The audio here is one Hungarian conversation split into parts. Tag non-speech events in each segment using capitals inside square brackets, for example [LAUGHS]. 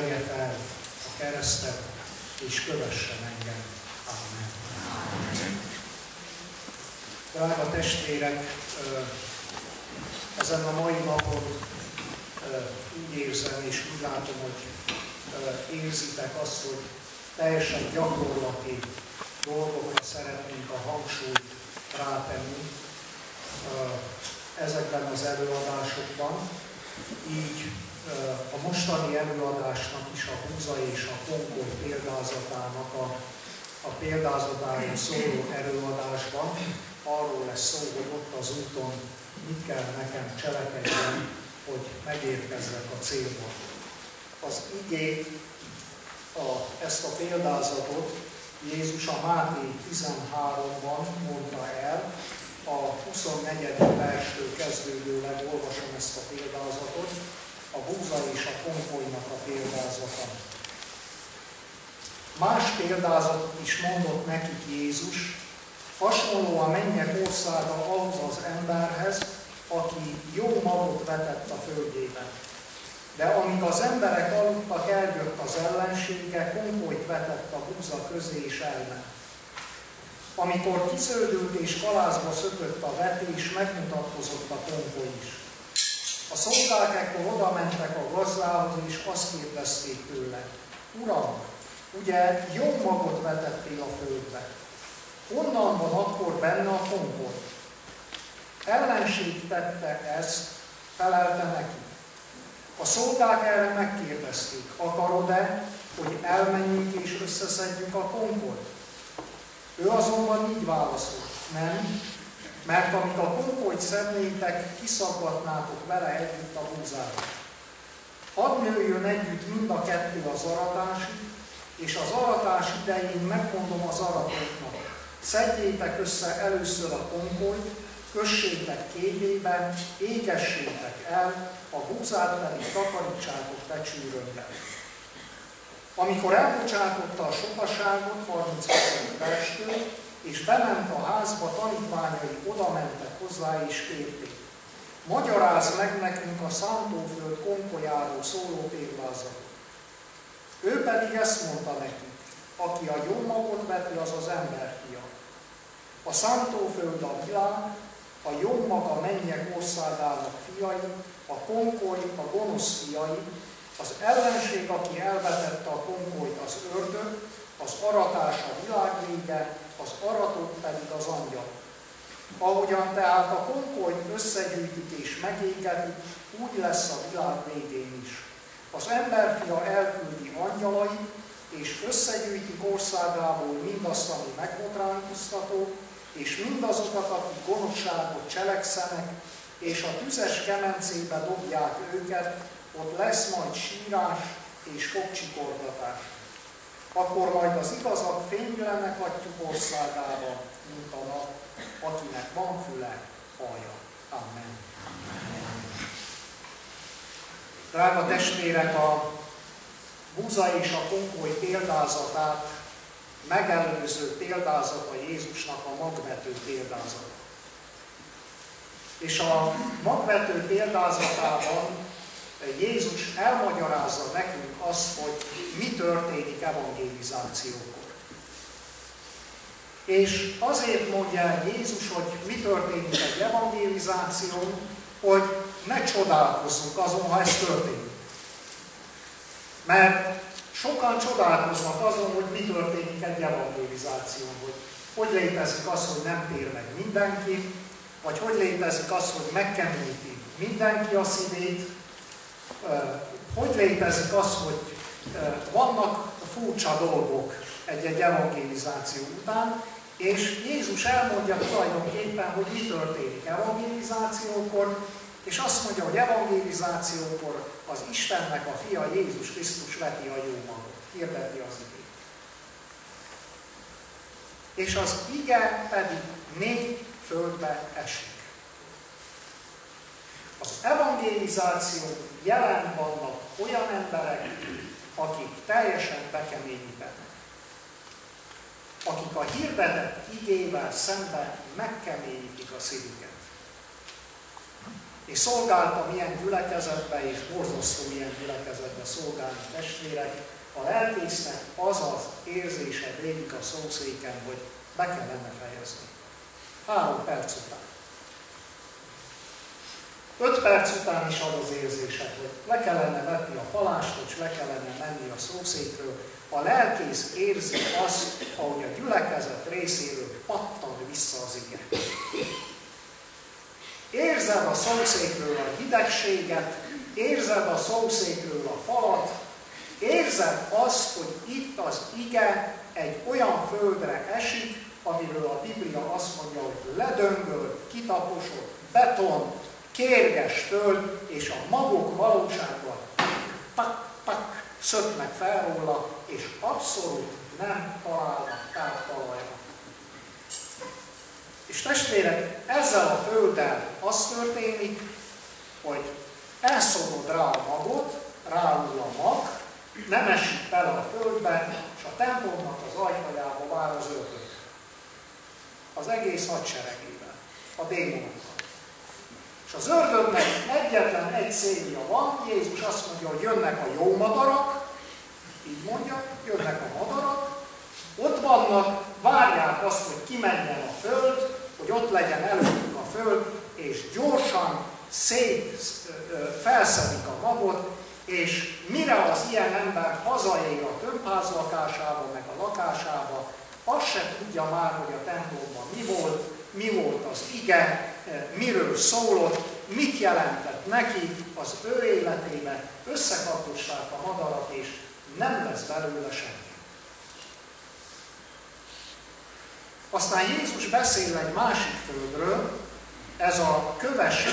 vegye fel a keresztet, és kövessen engem. Amen. Drága testvérek, ezen a mai napon úgy érzem és úgy látom, hogy érzitek azt, hogy teljesen gyakorlati dolgokra szeretnénk a hangsúlyt rátenni ezekben az előadásokban. Így a mostani előadásnak is a Húza és a Konkoly példázatának a, a példázatáról szóló előadásban arról lesz szó, hogy ott az úton mit kell nekem cselekedni, hogy megérkezzek a célba. Az igét, a, ezt a példázatot Jézus a Máté 13-ban mondta el, a 24. verstől kezdődőleg olvasom ezt a példázatot, a búza és a konkolynak a példázata. Más példázatot is mondott nekik Jézus, hasonló a mennyek országa ahhoz az emberhez, aki jó magot vetett a földjében. De amíg az emberek aludtak, eljött az ellensége, konkolyt vetett a búza közé és elment. Amikor kizöldült és kalázba szökött a vetés, megmutatkozott a konkoly is. A szolgák ekkor oda mentek a gazdához, és azt kérdezték tőle, Uram, ugye jó magot vetettél a földbe. Honnan van akkor benne a konkoly? Ellenség tette ezt, felelte neki. A szolgák erre megkérdezték, akarod-e, hogy elmenjünk és összeszedjük a konkolyt? Ő azonban így válaszolt, nem, mert amíg a konkolyt szednétek, kiszaggatnátok vele együtt a búzára. Hadd nőjön együtt mind a kettő az aratásig, és az aratás idején megmondom az aratóknak, szedjétek össze először a konkolyt, kössétek kévébe, égessétek el, a búzát pedig takarítsátok becsűrönbe. Amikor elbocsátotta a sokaságot, 32. verstől, és bement a házba, tanítványai oda mentek hozzá és kérték. Magyaráz meg nekünk a szántóföld konkolyáról szóló példázatot. Ő pedig ezt mondta nekik, aki a jó magot veti, az az emberfia. A szántóföld a világ, a jó maga mennyek országának fiai, a konkoly a gonosz fiai, az ellenség, aki elvetette a konkolyt, az ördög, az aratás a világ vége, az aratók pedig az angyal. Ahogyan tehát a konkolyt összegyűjtik és megégetik, úgy lesz a világ végén is. Az emberfia elküldi angyalai, és összegyűjtik országából mindazt, ami megbotránkoztató, és mindazokat, akik gonoszságot cselekszenek, és a tüzes kemencébe dobják őket, ott lesz majd sírás és fogcsikorgatás. Akkor majd az igazak fénylenek atyuk országába, mint a nap, akinek van füle, hallja. Amen. Drága testvérek, a Búza és a konkoly példázatát megelőző példázata Jézusnak a magvető példázata. És a magvető példázatában Jézus elmagyarázza nekünk azt, hogy mi történik evangélizációkor. És azért mondja Jézus, hogy mi történik egy evangélizáción, hogy ne csodálkozzunk azon, ha ez történik. Mert sokan csodálkoznak azon, hogy mi történik egy evangélizáción, hogy hogy létezik az, hogy nem tér meg mindenki, vagy hogy létezik az, hogy megkeményíti mindenki a szívét, hogy létezik az, hogy vannak furcsa dolgok egy-egy evangélizáció után, és Jézus elmondja tulajdonképpen, hogy mi történik evangélizációkor, és azt mondja, hogy evangélizációkor az Istennek a fia Jézus Krisztus veti a jó magot, hirdeti az igét. És az ige pedig négy földbe esik. Az evangélizáció jelen vannak olyan emberek, akik teljesen bekeményítenek. Akik a hirdetett igével szemben megkeményítik a szívüket. és szolgáltam ilyen gyülekezetbe, és borzasztó ilyen gyülekezetbe szolgálni testvérek, a lelkésznek az az érzése végig a szószéken, hogy be kellene fejezni. Három perc után. Öt perc után is ad az érzése, hogy le kellene vetni a palást, és le kellene menni a szószékről. A lelkész érzi azt, ahogy a gyülekezet részéről pattan vissza az ige. Érzed a szószékről a hidegséget, érzed a szószékről a falat, érzed azt, hogy itt az ige egy olyan földre esik, amiről a Biblia azt mondja, hogy ledöngöl, kitaposott, beton, kérges föld, és a magok valóságban pak, pak, szöknek fel róla, és abszolút nem találnak táptalajra. És testvérek, ezzel a földdel az történik, hogy elszorod rá a magot, rául a mag, nem esik bele a földbe, és a templomnak az ajtajába vár az ördög. Az egész hadseregében, a démonokkal. És az ördögnek egyetlen egy célja van, Jézus azt mondja, hogy jönnek a jó madarak, így mondja, jönnek a madarak, ott vannak, várják azt, hogy kimenjen a föld, hogy ott legyen előttük a föld, és gyorsan szét felszedik a magot, és mire az ilyen ember hazaér a tömbház lakásába, meg a lakásába, azt se tudja már, hogy a templomban mi volt, mi volt az ige, miről szólott, mit jelentett neki az ő életébe, összekapcsolták a madarat, és nem lesz belőle semmi. Aztán Jézus beszél egy másik földről, ez a köves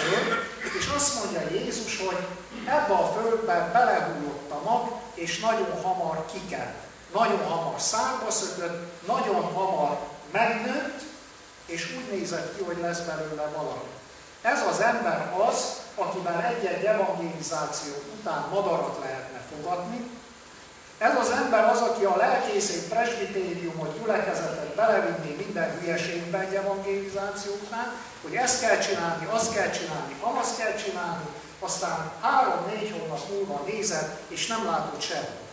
és azt mondja Jézus, hogy ebbe a földbe belehullott a mag, és nagyon hamar kikelt. Nagyon hamar szárba szökött, nagyon hamar megnőtt, és úgy nézett ki, hogy lesz belőle valami. Ez az ember az, akivel egy-egy evangelizáció után madarat lehetne fogadni, ez az ember az, aki a lelkészét, presbitériumot, gyülekezetet belevinni minden hülyeségbe egy evangelizációknál, hogy ezt kell csinálni, azt kell csinálni, azt kell csinálni, aztán három-négy hónap múlva nézed, és nem látod semmit.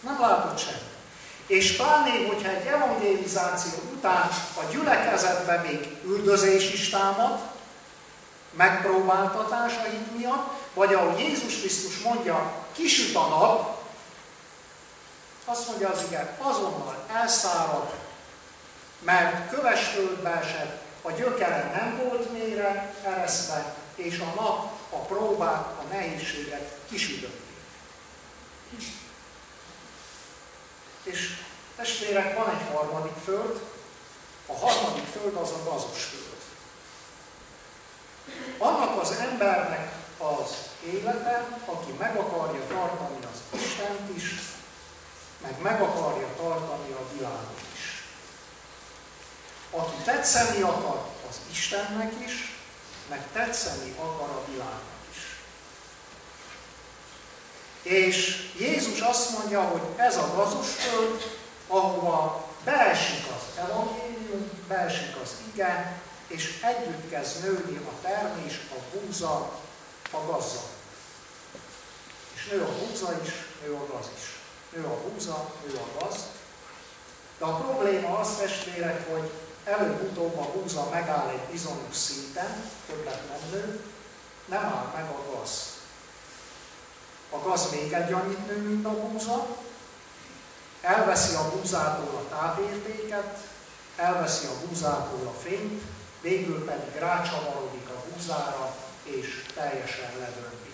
Nem látod semmit. És pláne, hogyha egy evangelizáció után a gyülekezetben még üldözés is támad, megpróbáltatás a miatt, vagy ahogy Jézus Krisztus mondja, kisüt a nap, azt mondja az igen, azonnal elszárad, mert köves földbe esett, a gyökere nem volt mélyre eresztve, és a nap, a próbák, a nehézségek kisütötték. És testvérek, van egy harmadik föld, a harmadik föld az a gazos föld. Annak az embernek az élete, aki meg akarja tartani az Istent is, meg meg akarja tartani a világot is. Aki tetszeni akar az Istennek is, meg tetszeni akar a világnak. És Jézus azt mondja, hogy ez a gazus föld, ahova beesik az evangélium, beesik az ige, és együtt kezd nőni a termés, a búza, a gazza. És nő a búza is, nő a gaz is. Nő a búza, nő a gaz. De a probléma az, testvérek, hogy előbb-utóbb a búza megáll egy bizonyos szinten, többet nem nő, nem áll meg a gaz. A gaz még egy annyit nő, mint a búza, elveszi a búzától a tápértéket, elveszi a búzától a fényt, végül pedig rácsavarodik a búzára, és teljesen ledöndi.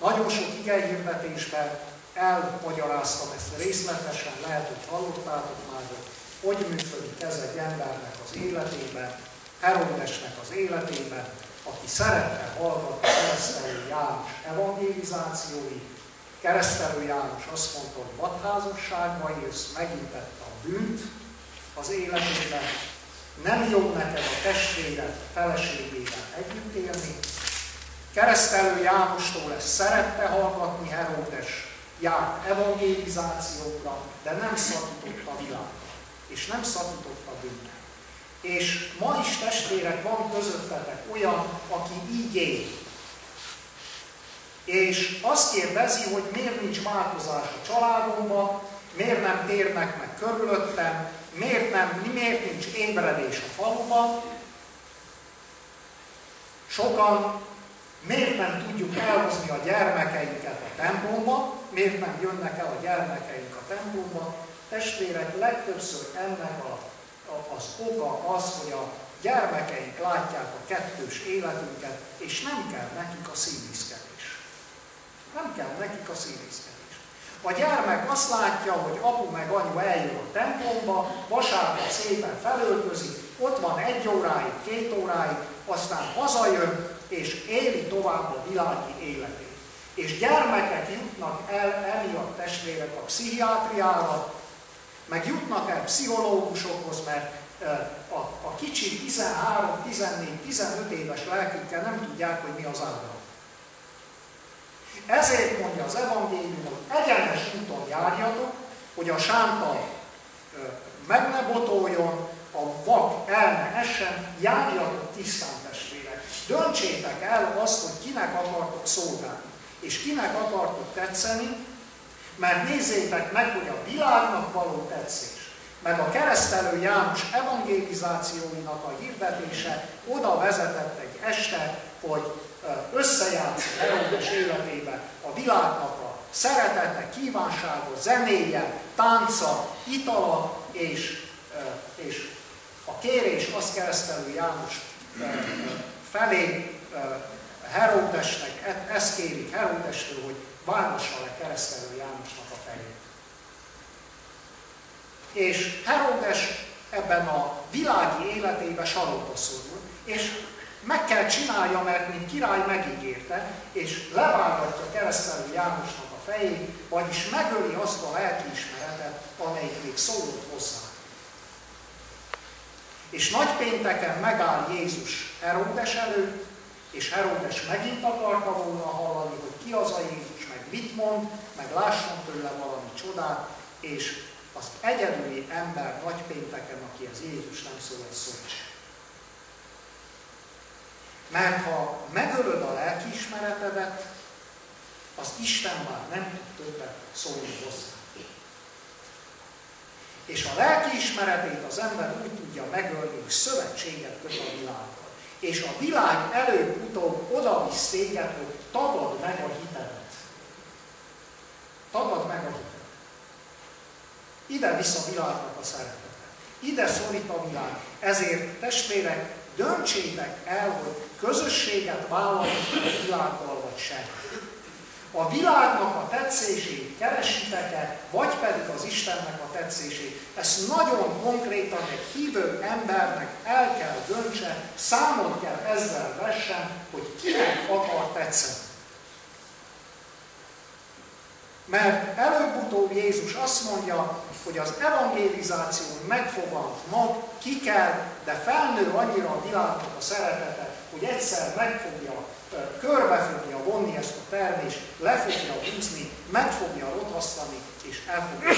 Nagyon sok igehirdetésben elmagyaráztam ezt részletesen, lehet, hogy hallottátok már, hogy hogy működik ez egy embernek az életében, Herodesnek az életében, aki szerette hallgatni keresztelő János evangelizációit. Keresztelő János azt mondta, hogy vadházasságban élsz, megintette a bűnt az életében, nem jó neked a testvéred feleségével együtt élni. Keresztelő Jánostól ezt szerette hallgatni Heródes, járt evangelizációkra, de nem szakított a világra, és nem szakított a bűnre. És ma is testvérek van közöttetek olyan, aki így él. És azt kérdezi, hogy miért nincs változás a családomban, miért nem térnek meg körülöttem, miért, nem, miért nincs ébredés a faluban. Sokan miért nem tudjuk elhozni a gyermekeinket a templomba, miért nem jönnek el a gyermekeink a templomba. Testvérek, legtöbbször ennek a, az oka az, hogy a gyermekeink látják a kettős életünket, és nem kell nekik a színészkedés. Nem kell nekik a színészkedés. A gyermek azt látja, hogy apu meg anyu eljön a templomba, vasárnap szépen felöltözik, ott van egy óráig, két óráig, aztán hazajön, és éli tovább a világi életét. És gyermekek jutnak el emiatt testvérek a pszichiátriára, meg jutnak el pszichológusokhoz, mert a, a kicsi 13, 14, 15 éves lelkükkel nem tudják, hogy mi az áldalom. Ezért mondja az evangélium, hogy egyenes úton járjatok, hogy a sánta meg ne botoljon, a vak el ne essen, járjatok tisztán testvérek. Döntsétek el azt, hogy kinek akartok szolgálni, és kinek akartok tetszeni, mert nézzétek meg, hogy a világnak való tetszés, meg a keresztelő János evangelizációinak a hirdetése oda vezetett egy este, hogy összejátszik Herodes életébe a világnak a szeretete, kívánsága, zenéje, tánca, itala, és, és a kérés az keresztelő János felé Herodesnek, e, ezt kérik Herodestől, hogy váltassa le keresztelő Jánosnak a fejét. És Herodes ebben a világi életében sarokba szorul, és meg kell csinálja, mert mint király megígérte, és levágatja keresztelő Jánosnak a fejét, vagyis megöli azt a lelkiismeretet, amelyik még szólott hozzá. És nagy pénteken megáll Jézus Heródes előtt, és Heródes megint akarta volna hallani, hogy ki az a Jézus, meg mit mond, meg lásson tőle valami csodát, és az egyedüli ember nagy pénteken, aki az Jézus nem szól egy szót. Mert ha megölöd a lelkiismeretedet, az Isten már nem tud többet szólni hozzá. És a lelkiismeretét az ember úgy tudja megölni, hogy szövetséget köt a világgal. És a világ előbb-utóbb oda visz téged, hogy tagad meg a hitedet. Tagad meg a hitedet. Ide visz a világnak a szeretete. Ide szorít a világ. Ezért testvérek, döntsétek el, hogy közösséget vállalunk a világgal, vagy sem. A világnak a tetszését keresitek-e, vagy pedig az Istennek a tetszését. Ezt nagyon konkrétan egy hívő embernek el kell döntse, számot kell ezzel vessen, hogy kinek akar tetszeni. Mert előbb-utóbb Jézus azt mondja, hogy az evangelizáció megfogant mag ki kell, de felnő annyira a világnak a szeretete, hogy egyszer meg fogja, körbe fogja vonni ezt a termést, le fogja húzni, meg fogja rothasztani, és el fogja.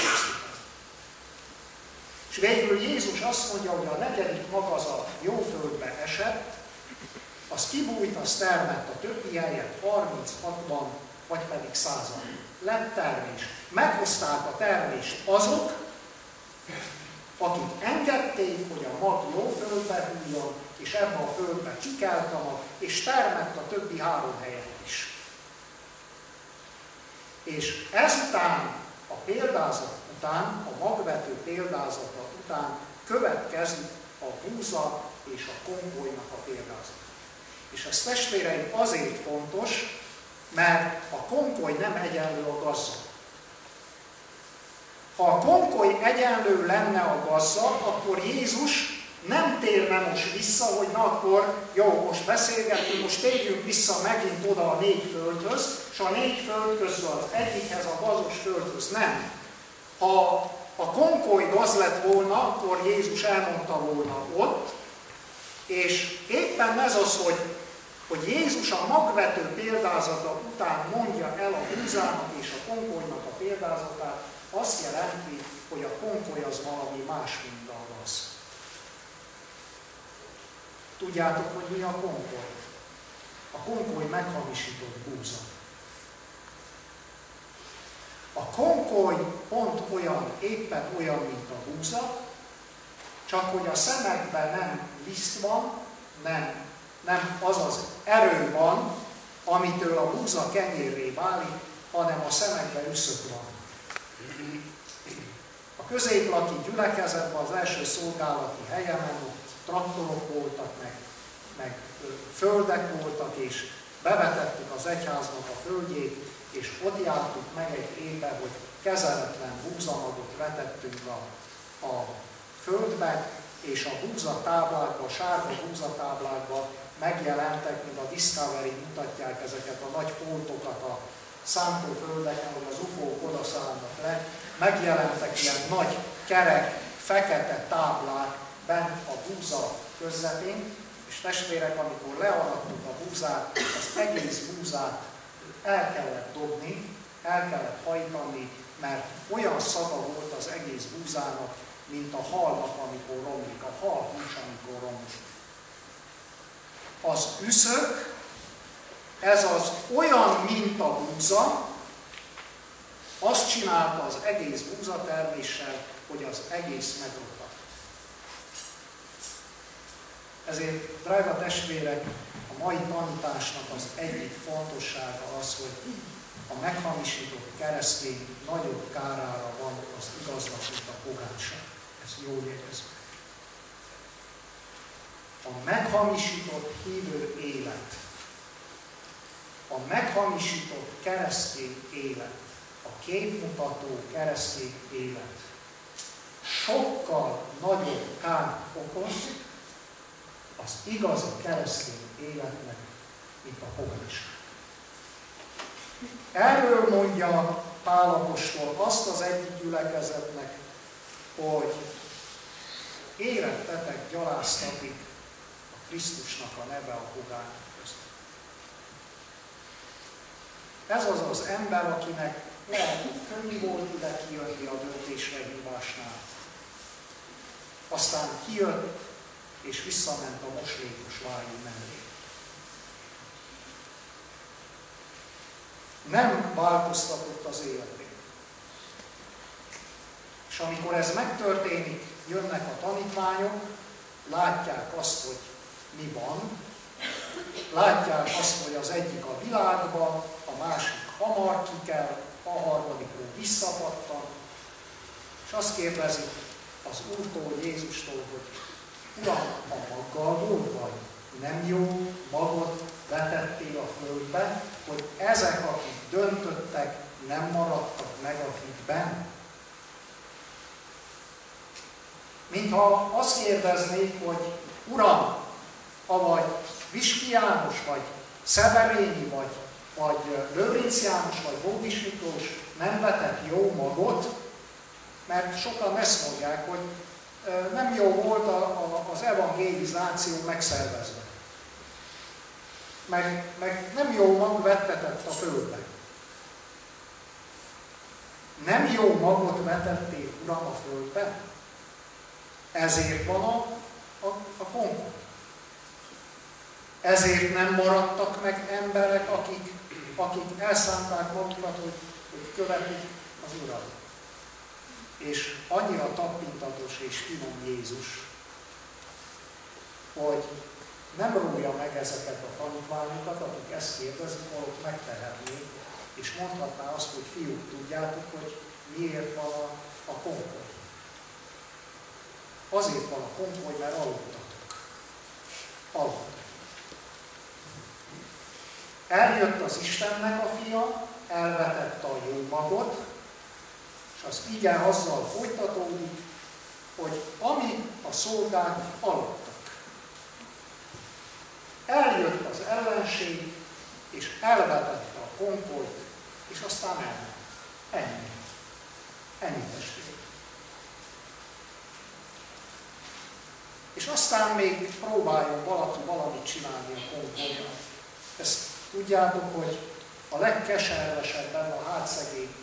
És végül Jézus azt mondja, hogy a negyedik mag az a jó földbe esett, az kibújt, az termett a többi helyet 36-ban, vagy pedig százan. Lett termés. Meghozták a termést azok, akik engedték, hogy a mag jó földbe hújjon, és ebbe a földbe kikelt a mag, és termett a többi három helyen is. És ezután, a példázat után, a magvető példázata után következik a búza és a kongolynak a példázata. És ez testvéreim azért fontos, mert a konkoly nem egyenlő a gazza. Ha a konkoly egyenlő lenne a gazza, akkor Jézus nem térne most vissza, hogy na akkor jó, most beszélgetünk, most térjünk vissza megint oda a négy földhöz, és a négy föld közül az egyikhez, a gazos földhöz. Nem. Ha a konkoly gaz lett volna, akkor Jézus elmondta volna ott, és éppen ez az, hogy hogy Jézus a magvető példázata után mondja el a búzának és a konkolynak a példázatát, azt jelenti, hogy a konkoly az valami más, mint a gaz. Tudjátok, hogy mi a konkoly? A konkoly meghamisított búza. A konkoly pont olyan, éppen olyan, mint a búza, csak hogy a szemekben nem liszt van, nem, nem az az erő van, amitől a búza kenyérré válik, hanem a szemekben üszök van. A középlaki gyülekezetben az első szolgálati helyemen ott traktorok voltak, meg, meg földek voltak, és bevetettük az egyháznak a földjét, és ott jártuk meg egy évben, hogy kezeletlen búzamagot vetettünk a, a földbe, és a búzatáblákba, a sárga búzatáblákba megjelentek, mint a Discovery mutatják ezeket a nagy foltokat a szántóföldeken, hogy az UFO-k odaszállnak le, megjelentek ilyen nagy kerek, fekete táblák bent a búza közepén, és testvérek, amikor learadtuk a búzát, az egész búzát el kellett dobni, el kellett hajtani, mert olyan szaga volt az egész búzának, mint a halnak, amikor romlik, a hal hús, amikor romlik. Az üszök, ez az olyan, mint a búza, azt csinálta az egész búzaterméssel, hogy az egész megrottant. Ezért, drága testvérek, a mai tanításnak az egyik fontossága az, hogy a meghamisított keresztény nagyobb kárára van az igaznak, mint a pogányság. Ez jó jegyezni. A meghamisított hívő élet, a meghamisított keresztény élet, a képmutató keresztény élet. Sokkal nagyobb kár okoz, az igazi keresztény életnek, mint a pogányság. Erről mondja Pálapostól azt az egyik gyülekezetnek, hogy érettetek gyaláztatik Krisztusnak a neve a pogányok között. Ez az az ember, akinek lehet, hogy könnyű volt ide kijönni a döntésre hívásnál. Aztán kijött és visszament a moslékos vájú mellé. Nem változtatott az életén. És amikor ez megtörténik, jönnek a tanítványok, látják azt, hogy mi van, látják azt, hogy az egyik a világban, a másik hamar kikel, a harmadikról visszapattan, és azt kérdezik az Úrtól, Jézustól, hogy Uram, a maggal volt vagy? Nem jó magot vetettél a földbe, hogy ezek, akik döntöttek, nem maradtak meg a hitben? Mintha azt kérdeznék, hogy Uram, avagy Viski János, vagy Szeverényi, vagy, vagy Lőrinc János, vagy Bódis Miklós nem vetett jó magot, mert sokan ezt mondják, hogy nem jó volt a, a, az evangélizáció megszervezve. Meg, meg nem jó mag vettetett a földbe. Nem jó magot vetették, Uram, a földbe. Ezért van a, a, a konkord. Ezért nem maradtak meg emberek, akik, akik elszánták magukat, hogy, hogy követik az Urat és annyira tapintatos és finom Jézus, hogy nem rója meg ezeket a tanítványokat, akik ezt kérdezik, holott megtehetnék, és mondhatná azt, hogy fiúk, tudjátok, hogy miért van a, a konkoly. Azért van a konkoly, mert aludtatok. Aludtatok. Eljött az Istennek a fia, elvetette a jó magot, és az igen azzal folytatódik, hogy amíg a szolgák aludtak. Eljött az ellenség, és elvetette a konkolt, és aztán elment. Ennyi. Ennyi testvér. És aztán még próbáljon valaki valamit csinálni a konkoltnak. Ezt tudjátok, hogy a legkeservesebben a hátszegény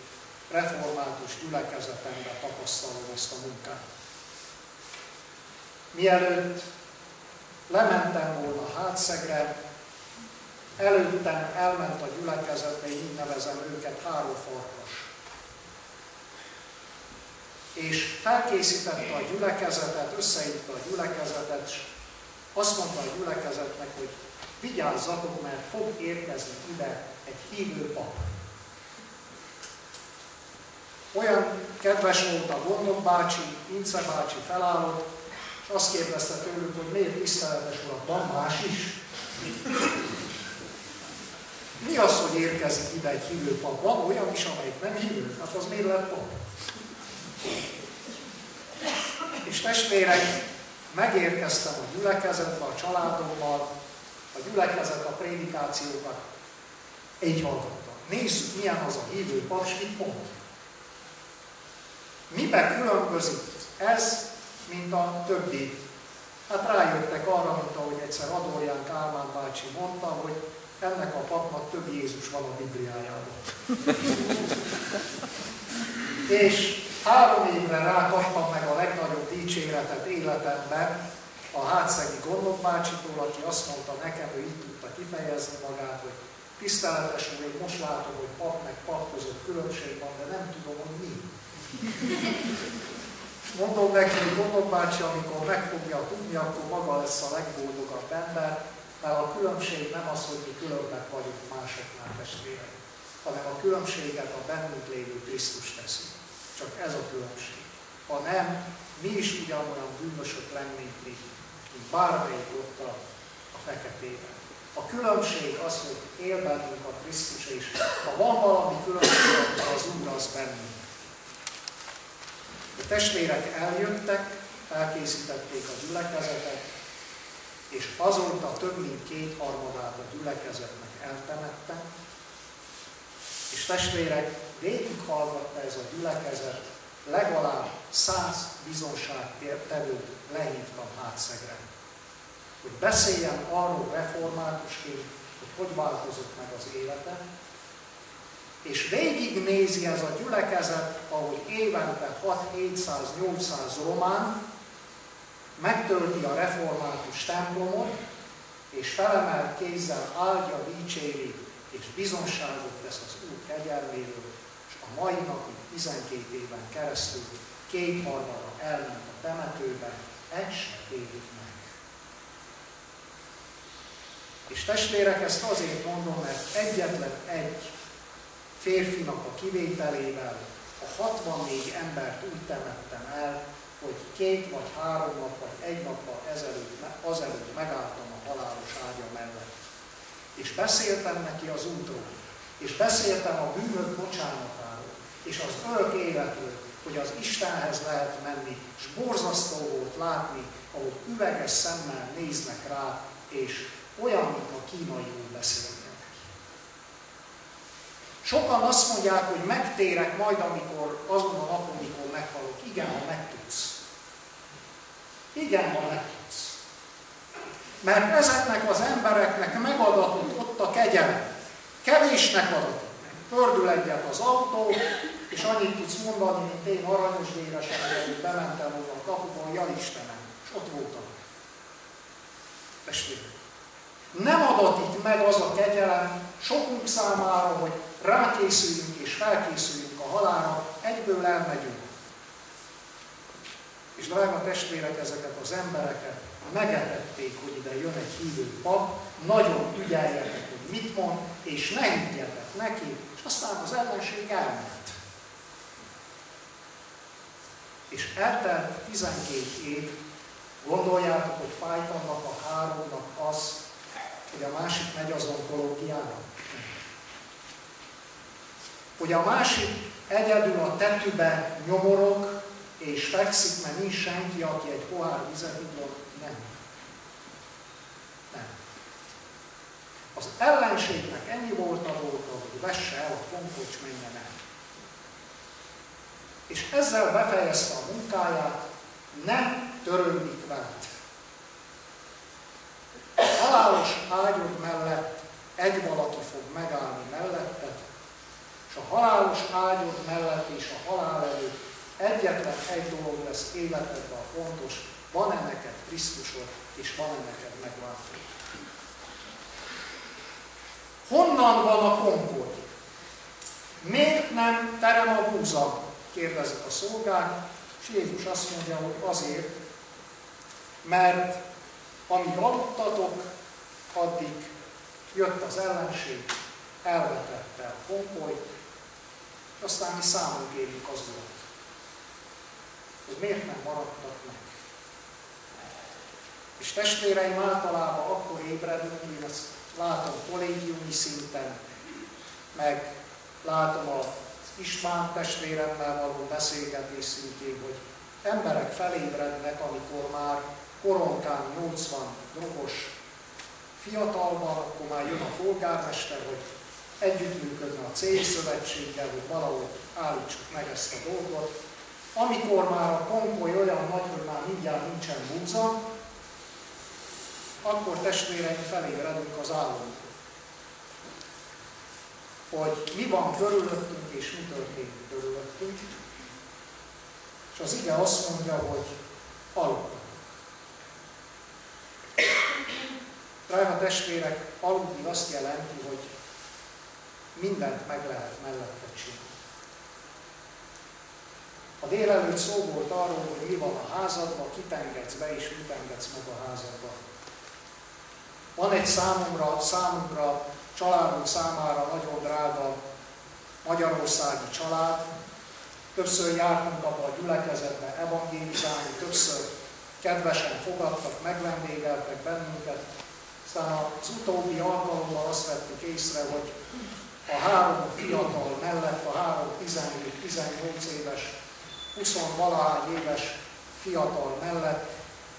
református gyülekezetemben tapasztalom ezt a munkát. Mielőtt lementem volna hátszegre, előttem elment a gyülekezetbe, így nevezem őket, három farkas. És felkészítette a gyülekezetet, összehívta a gyülekezetet, és azt mondta a gyülekezetnek, hogy vigyázzatok, mert fog érkezni ide egy hívő pap. Olyan kedves volt a Gondok bácsi, Ince bácsi felállott, és azt kérdezte tőlük, hogy miért tiszteletes urak, van más is? Mi az, hogy érkezik ide egy hívő pap? Van olyan is, amelyik nem hívő? Hát az miért lett pap? És testvérek, megérkeztem a gyülekezetbe, a családommal, a gyülekezet a prédikációkat így hallgatta. Nézzük, milyen az a hívő pap, és mit mond. Miben különbözik ez, mint a többi? Hát rájöttek arra, mint ahogy egyszer Adorján Kálmán bácsi mondta, hogy ennek a papnak több Jézus van a Bibliájában. és három évre rá kaptam meg a legnagyobb dicséretet életemben a hátszegi gondok bácsitól, aki azt mondta nekem, hogy így tudta kifejezni magát, hogy tiszteletes úr, most látom, hogy pap meg pap között különbség van, de nem tudom, hogy mi. Mondom neki, hogy gondok bácsi, amikor meg fogja tudni, akkor maga lesz a legboldogabb ember, mert a különbség nem az, hogy mi különbek vagyunk másoknál testvérek, hanem a különbséget a bennünk lévő Krisztus teszi. Csak ez a különbség. Ha nem, mi is ugyanolyan bűnösök lennénk, mint bármelyik ott a, feketében. A különbség az, hogy él bennünk a Krisztus, és ha van valami különbség, akkor az Úr az bennünk. A testvérek eljöttek, elkészítették a gyülekezetet, és azóta több mint kétharmadát a gyülekezetnek eltemette, és testvérek, végighallgatta ez a gyülekezet, legalább száz bizonságtevőt lehívtam hátszegre. Hogy beszéljen arról reformátusként, hogy hogy változott meg az élete, és végignézi ez a gyülekezet, ahogy évente 6-700-800 román megtölti a református templomot, és felemelt kézzel áldja, dicséri, és bizonságot tesz az Úr kegyelméről, és a mai napig 12 éven keresztül kétharmada elment a temetőbe, egy se meg. És testvérek, ezt azért mondom, mert egyetlen egy férfinak a kivételével a 64 embert úgy temettem el, hogy két vagy három nap vagy egy nappal ezelőtt, azelőtt megálltam a halálos ágya mellett. És beszéltem neki az útról, és beszéltem a bűnök bocsánatáról, és az örök életről, hogy az Istenhez lehet menni, és borzasztó volt látni, ahogy üveges szemmel néznek rá, és olyan, mint a kínaiul beszélnek. Sokan azt mondják, hogy megtérek majd, amikor azon a napon, amikor meghalok. Igen, ha megtudsz. Igen, ha megtudsz. Mert ezeknek az embereknek megadatott ott a kegyelem. Kevésnek adatott. Pördül egyet az autó, és annyit tudsz mondani, mint én aranyos déresen, hogy bementem volna a kapuban, ja Istenem, és ott voltam. Testvérek. Nem adatik meg az a kegyelem sokunk számára, hogy rákészüljünk és felkészüljünk a halára, egyből elmegyünk. És drága testvérek, ezeket az embereket megetették, hogy ide jön egy hívő pap, nagyon ügyeljetek, hogy mit mond, és ne higgyetek neki, és aztán az ellenség elment. És eltelt 12 év, gondoljátok, hogy fájt annak a háromnak az, hogy a másik megy az onkológiára. Hogy a másik egyedül a tetőbe nyomorog, és fekszik, mert nincs senki, aki egy pohár vizet idon. Nem. Nem. Az ellenségnek ennyi volt a dolga, hogy vesse el a konkocs, menjen el. És ezzel befejezte a munkáját, ne törődik veled. Halálos ágyod mellett egy valaki fog megállni melletted, és a halálos ágyod mellett és a halál előtt egyetlen egy dolog lesz életedben fontos, van-e neked Krisztusod, és van-e neked megváltó. Honnan van a konkord? Miért nem terem a búza? kérdezik a szolgák, és Jézus azt mondja, hogy azért, mert amíg aludtatok, addig jött az ellenség, elvetette a konkolyt, és aztán mi számunk érjük az urat. Hogy miért nem maradtak meg. És testvéreim általában akkor ébredünk, én ezt látom kollégiumi szinten, meg látom az István testvéremmel való beszélgetés szintjén, hogy emberek felébrednek, amikor már koronkán 80 drogos fiatalban, akkor már jön a polgármester, hogy együttműködne a célszövetséggel, hogy valahogy állítsuk meg ezt a dolgot. Amikor már a konkoly olyan nagy, hogy már mindjárt nincsen búza, akkor testvéreim felébredünk az államból. Hogy mi van körülöttünk és mi történik körülöttünk. És az ige azt mondja, hogy aludtak. Drága testvérek, aludni azt jelenti, hogy mindent meg lehet mellette csinálni. A délelőtt szó volt arról, hogy mi van a házadban, kit be, és mit engedsz meg a házadba. Van egy számomra, számunkra, családunk számára nagyon drága magyarországi család. Többször jártunk abba a gyülekezetbe evangélizálni, többször kedvesen fogadtak, megvendégeltek bennünket. Aztán az utóbbi alkalommal azt vettük észre, hogy a három fiatal mellett, a három 17-18 éves, 20 valahány éves fiatal mellett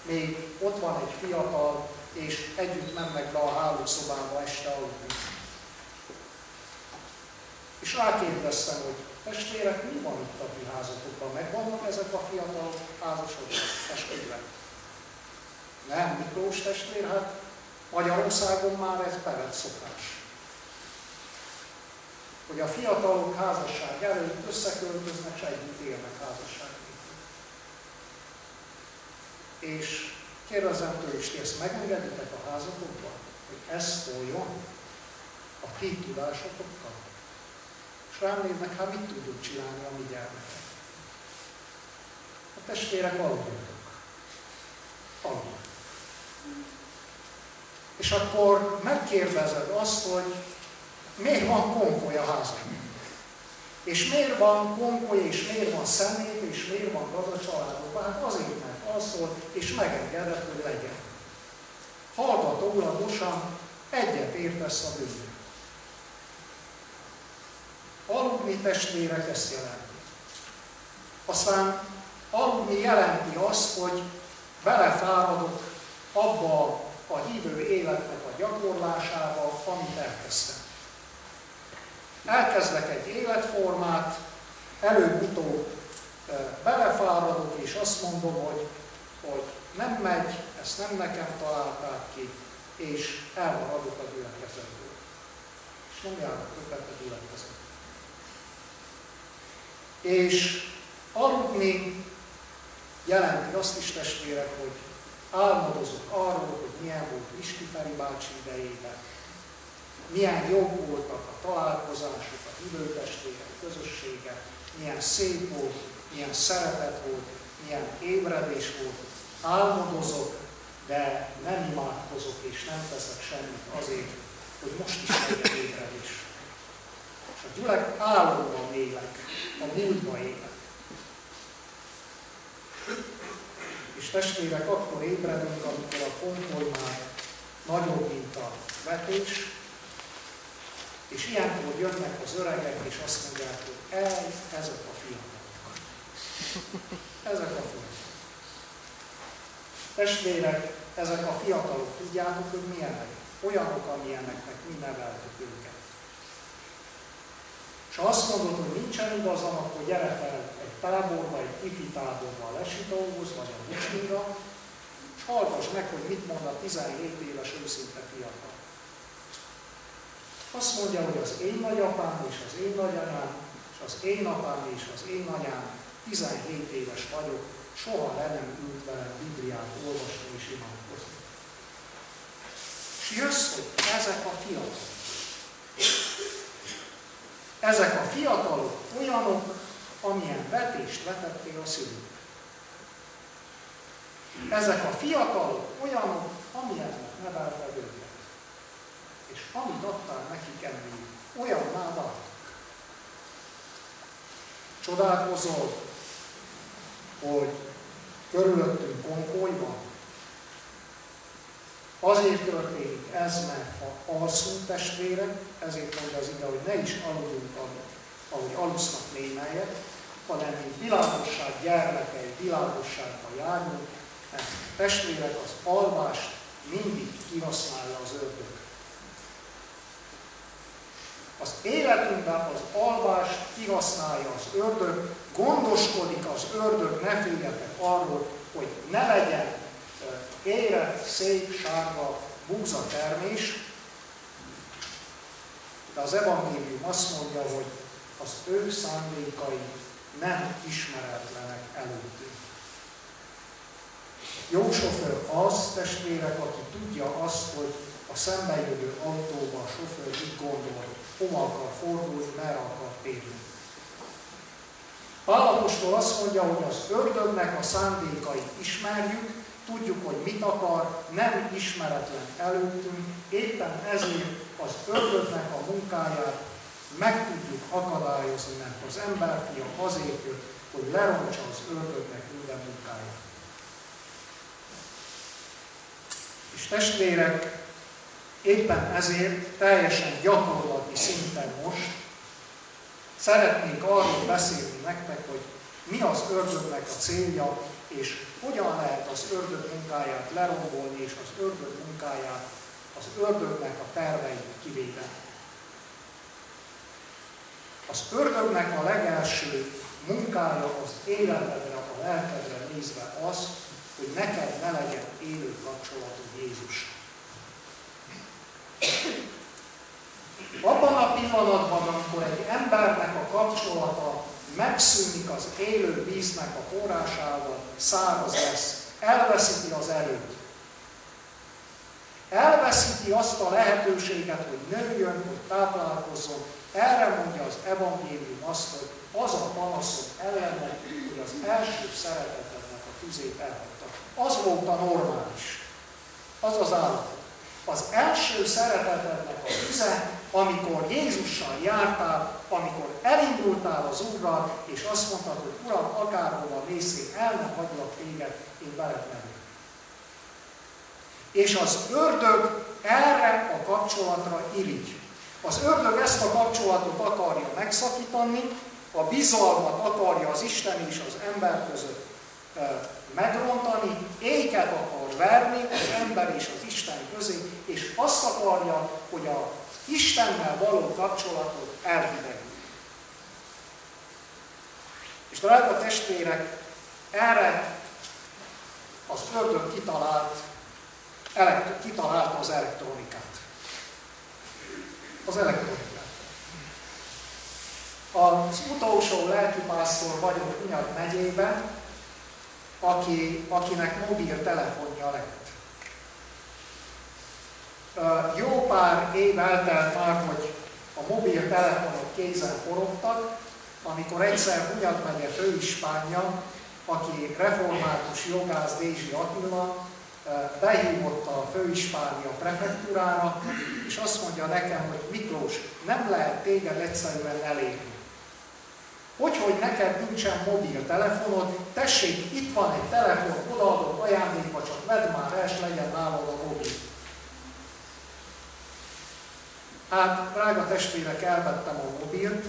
még ott van egy fiatal, és együtt mennek be a hálószobába este aludni. És rákérdeztem, hogy testvérek, mi van itt a ti házatokban? Megvannak ezek a fiatal házasok testvérek? Nem, Miklós testvér, hát Magyarországon már ez bevett szokás hogy a fiatalok házasság előtt összeköltöznek, és együtt élnek házasság És kérdezem tőle is, ti ezt megengeditek a házatokban, hogy ez szóljon a ti tudásotokkal? És rám néznek, hát mit tudjuk csinálni a mi gyermekek? A testvérek aludjatok. Aludjatok. És akkor megkérdezed azt, hogy miért van konkoly a házban? És miért van konkoly, és miért van szemét, és miért van gazda családokban? Hát azért, mert az szól, és megengedett, hogy legyen. Hallgatólagosan egyet értesz a bűnre. Aludni testvérek ezt jelenti. Aztán aludni jelenti azt, hogy belefáradok abba a hívő életnek a gyakorlásába, amit elkezdtem elkezdek egy életformát, előbb-utóbb belefáradok, és azt mondom, hogy, hogy nem megy, ezt nem nekem találták ki, és elmaradok a gyülekezetből. És nem járok többet a gyülekezetből. És aludni jelenti azt is testvérek, hogy álmodozok arról, hogy milyen volt Isti Feri bácsi idejében, milyen jobb voltak a találkozások, a hívőtestvérek közössége, milyen szép volt, milyen szeretet volt, milyen ébredés volt. Álmodozok, de nem imádkozok és nem teszek semmit azért, hogy most is legyen ébredés. És a gyülek álomban élek, a múltba élek. És testvérek, akkor ébredünk, amikor a kontoly már nagyobb, mint a vetés, és ilyenkor jönnek az öregek, és azt mondják, hogy el, ezek a fiatalok. Ezek a fiatalok. Testvérek, ezek a fiatalok, tudjátok, hogy milyenek? Olyanok, amilyeneknek mi neveltük őket. És ha azt mondod, hogy nincsen igazam, akkor gyere fel táborba, egy ifi táborba a Lesitóhoz, vagy a Bucsminra, és hallgass meg, hogy mit mond a 17 éves őszinte fiatal. Azt mondja, hogy az én nagyapám és az én nagyanyám, és az én apám és az én anyám 17 éves vagyok, soha le nem ült velem Bibliát olvasni és imádkozni. És jössz, hogy ezek a fiatalok. Ezek a fiatalok olyanok, amilyen vetést vetettél a szülők. Ezek a fiatalok olyanok, amilyennek nevelted őket. És amit adtál nekik enni, olyan váltak. Csodálkozol, hogy körülöttünk konkoly van. Azért történik ez, mert ha alszunk testvérek, ezért mondja az ige, hogy ne is aludjunk, ahogy alusznak némelyek, hanem mint világosság gyermekei, világosságba járunk, mert testvérek az alvást mindig kihasználja az ördög. Az életünkben az alvást kihasználja az ördög, gondoskodik az ördög, ne féljetek arról, hogy ne legyen érett, szép, sárga búza termés, de az evangélium azt mondja, hogy az ő szándékai nem ismeretlenek előttünk. Jó sofőr az, testvérek, aki tudja azt, hogy a szembejövő autóban a sofőr mit gondol, hova akar fordulni, merre akar térni. Pálapostól azt mondja, hogy az ördögnek a szándékait ismerjük, tudjuk, hogy mit akar, nem ismeretlen előttünk, éppen ezért az ördögnek a munkáját meg tudjuk akadályozni, mert az emberfia azért jött, hogy lerontsa az ördögnek minden munkáját. És testvérek, éppen ezért teljesen gyakorlati szinten most szeretnék arról beszélni nektek, hogy mi az ördögnek a célja, és hogyan lehet az ördög munkáját lerombolni, és az ördög munkáját, az ördögnek a terveit kivédeni. Az ördögnek a legelső munkája az életedre, a lelkedre nézve az, hogy neked ne legyen élő kapcsolatod Jézus. Abban a pillanatban, amikor egy embernek a kapcsolata megszűnik az élő víznek a forrásával, száraz lesz, elveszíti az erőt. Elveszíti azt a lehetőséget, hogy nőjön, hogy táplálkozzon. Erre mondja az evangélium azt, hogy az a panaszok ellennek, hogy az első szeretetednek a tüzét elhagyta. Az volt a normális. Az az állapot. Az első szeretetednek a tüze, amikor Jézussal jártál, amikor elindultál az Úrral, és azt mondtad, hogy Uram, akárhova mész, el nem hagylak téged, én veled megyek. És az ördög erre a kapcsolatra irigy. Az ördög ezt a kapcsolatot akarja megszakítani, a bizalmat akarja az Isten és az ember között megrontani, éket akar verni az ember és az Isten közé, és azt akarja, hogy a Istennel való kapcsolatot elhidegül. És drága testvérek, erre az ördög kitalált, elekt, kitalálta az elektronikát. Az elektronikát. Az utolsó lelkipásztor vagyok Unyad megyében, aki, akinek mobil telefonja lett. Jó pár év eltelt már, hogy a mobil telefonok kézen forogtak, amikor egyszer Hunyad megye főispánja, aki református jogász Dézsi Attila, behívott a főispánia prefektúrára, és azt mondja nekem, hogy Miklós, nem lehet téged egyszerűen elérni. Hogy, hogy neked nincsen mobiltelefonod, tessék, itt van egy telefon, odaadok ajándékba, csak vedd már el, és legyen nálad a mobil. Hát, drága testvérek, elvettem a mobilt,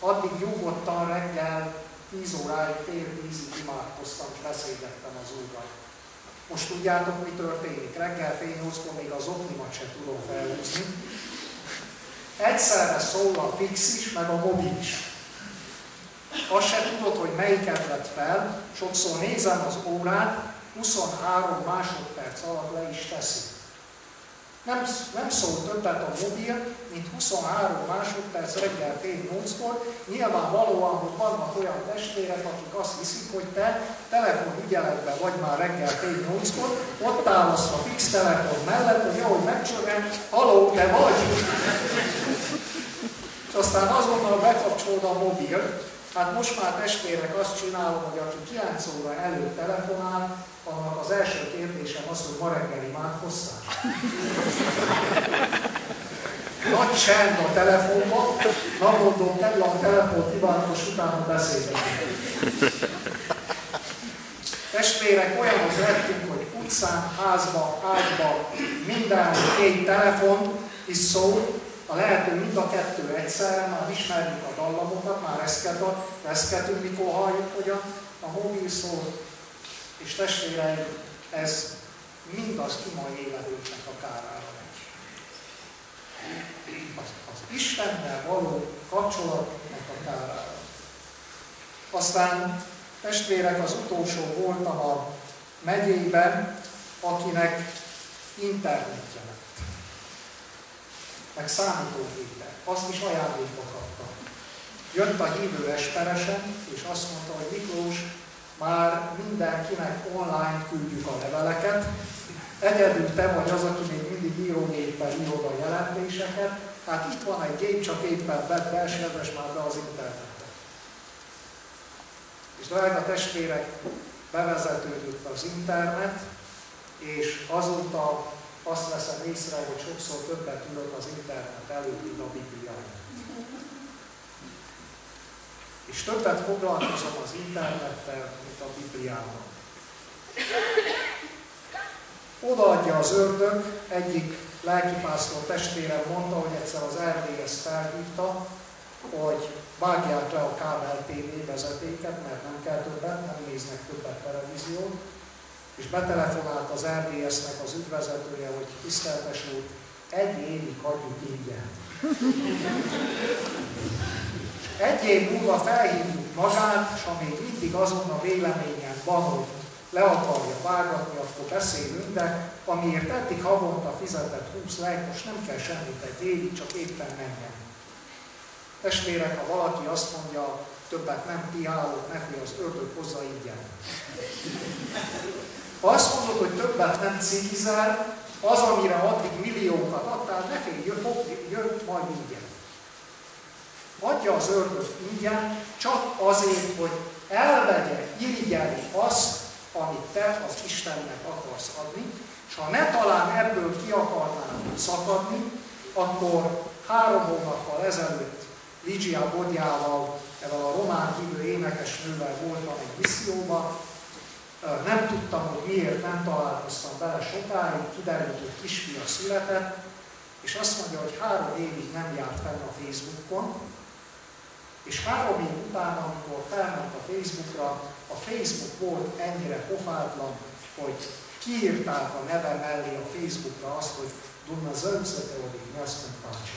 addig nyugodtan reggel 10 óráig, fél tízig imádkoztam, és beszélgettem az Úrral. Most tudjátok, mi történik? Reggel fél nyolckor még az oknimat sem tudom felhúzni. Egyszerre szól a fix is, meg a mobil is. Azt se tudod, hogy melyiket vett fel, sokszor nézem az órát, 23 másodperc alatt le is teszi. Nem, nem szól többet a mobil, mint 23 másodperc reggel fél nyolckor. Nyilvánvalóan, hogy vannak olyan testvérek, akik azt hiszik, hogy te telefonügyeletben vagy már reggel fél nyolckor, ott állsz a fix telefon mellett, hogy ahogy megcsörren, haló, te vagy! És aztán azonnal bekapcsolod a mobil, Hát most már testvérek azt csinálom, hogy aki 9 óra előtt telefonál, annak az első kérdésem az, hogy ma reggel imádkozzál. Nagy csend a telefonban, na mondom, tedd a telefon, imádkos, utána beszélünk. Testvérek olyanok lettünk, hogy utcán, házba, ágyba, minden két telefon is szól, a lehető mind a kettő egyszerre, már ismerjük a dallamokat, már reszketünk, mikor halljuk, hogy a, a mobil szól, és testvéreim, ez mindaz ima életünknek a kárára megy. Az, az Istennel való kapcsolatnak a kárára. Aztán testvérek, az utolsó voltam a megyében, akinek internetje. Meg számítógépe. Azt is ajándékba kapta. Jött a hívő esperesen, és azt mondta, hogy Miklós, már mindenkinek online küldjük a leveleket, egyedül te vagy az, aki még mindig írógéppel írod a jelentéseket, hát itt van egy gép, csak éppen vett be, és már be az internetet. És drága testvérek, bevezetődött az internet, és azóta azt veszem észre, hogy sokszor többet ülök az internet előtt, mint a Biblia és többet foglalkozom az internettel, mint a Bibliával. Odaadja az ördög, egyik lelkipásztor testvérem mondta, hogy egyszer az RDS felhívta, hogy vágják le a kábel TV vezetéket, mert nem kell többet, nem néznek többet televíziót, és betelefonált az RDS-nek az ügyvezetője, hogy tiszteltes úr, egy évig hagyjuk ingyen. Egy év múlva felhívjuk magát, és ha még mindig azon a véleményen van, hogy le akarja vágatni, akkor beszélünk, de amiért eddig havonta fizetett 20 lejt, most nem kell semmit egy évig, csak éppen menjen. Testvérek, ha valaki azt mondja, többet nem piálok, neki az ördög hozza ingyen. Azt mondod, hogy többet nem cigizel, az, amire addig milliókat adtál, ne félj, jön, majd ingyen. Adja az ördög ingyen, csak azért, hogy elvegye, irigyelni azt, amit te az Istennek akarsz adni, és ha ne talán ebből ki akarnál szakadni, akkor három hónappal ezelőtt Ligia Bodjával, ezzel a román hívő énekesnővel voltam egy misszióban, nem tudtam, hogy miért nem találkoztam vele sokáig, kiderült, hogy kisfia született, és azt mondja, hogy három évig nem járt fenn a Facebookon, és három év után, amikor felment a Facebookra, a Facebook volt ennyire pofátlan, hogy kiírták a neve mellé a Facebookra azt, hogy Duna zöldszöteodik, nyaszkompács.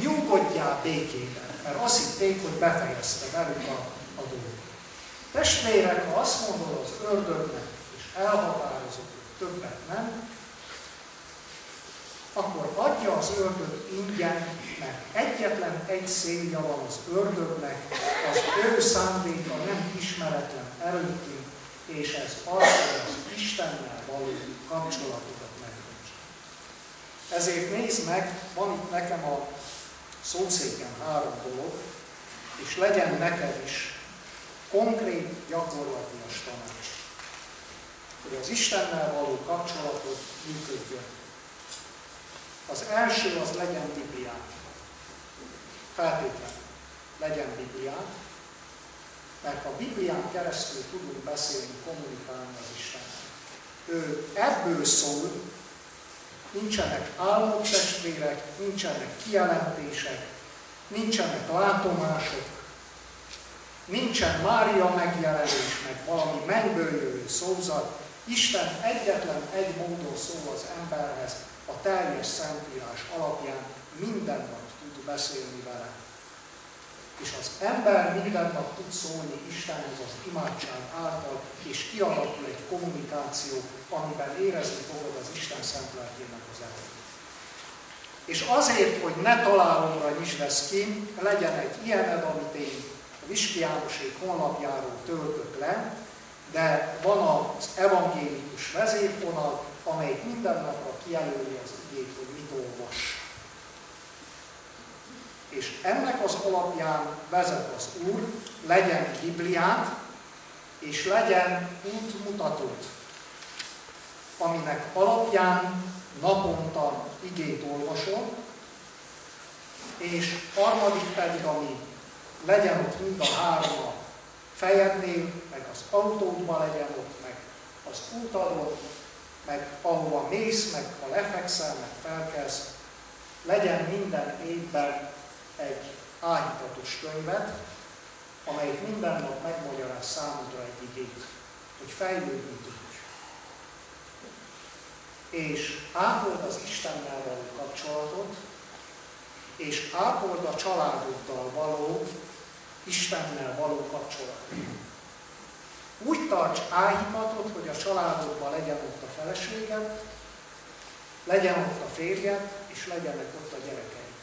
Nyugodjál békében, mert azt hitték, hogy befejezte velük a, a dolgot. Testvérek, ha azt mondod az ördögnek, és elhatározod, hogy többet nem, akkor adja az ördög ingyen, mert egyetlen egy célja van az ördögnek, az ő szándéka nem ismeretlen előttünk, és ez az, hogy az Istennel való kapcsolatokat megtartsa. Ezért nézd meg, van itt nekem a szószéken három dolog, és legyen neked is konkrét, gyakorlatilag tanács, hogy az Istennel való kapcsolatot működjön az első az legyen Bibliát. Feltétlenül legyen Bibliát, mert a Biblián keresztül tudunk beszélni, kommunikálni az Istennel. Ő ebből szól, nincsenek álmok testvérek, nincsenek kijelentések, nincsenek látomások, nincsen Mária megjelenés, meg valami mennyből szózat. Isten egyetlen egy módon szól az emberhez, a teljes Szentírás alapján minden tud beszélni vele. és az ember minden tud szólni Istenhez az imádság által, és kialakul egy kommunikáció, amiben érezni fogod az Isten szent lelkének az erejét. És azért, hogy ne találomra nyisd ezt ki, legyen egy ilyened, amit én Viski Jánosék honlapjáról töltök le, de van az evangélikus vezérfonal, amelyik minden napra kijelöli az igét, hogy mit olvas. És ennek az alapján vezet az Úr, legyen Bibliát, és legyen útmutatót, aminek alapján naponta igét olvasol, és harmadik pedig, ami legyen ott mind a három a fejednél, meg az autódban legyen ott, meg az útadon, meg ahova mész, meg ha lefekszel, meg felkelsz, legyen minden évben egy áhítatos könyvet, amelyik minden nap megmagyaráz számodra egy igét, hogy fejlődni tudj. És ápold az Istennel való kapcsolatot, és ápold a családoddal való, Istennel való kapcsolatot. Úgy tarts áhítatot, hogy a családodban legyen ott a feleséged, legyen ott a férjed, és legyenek ott a gyerekeid.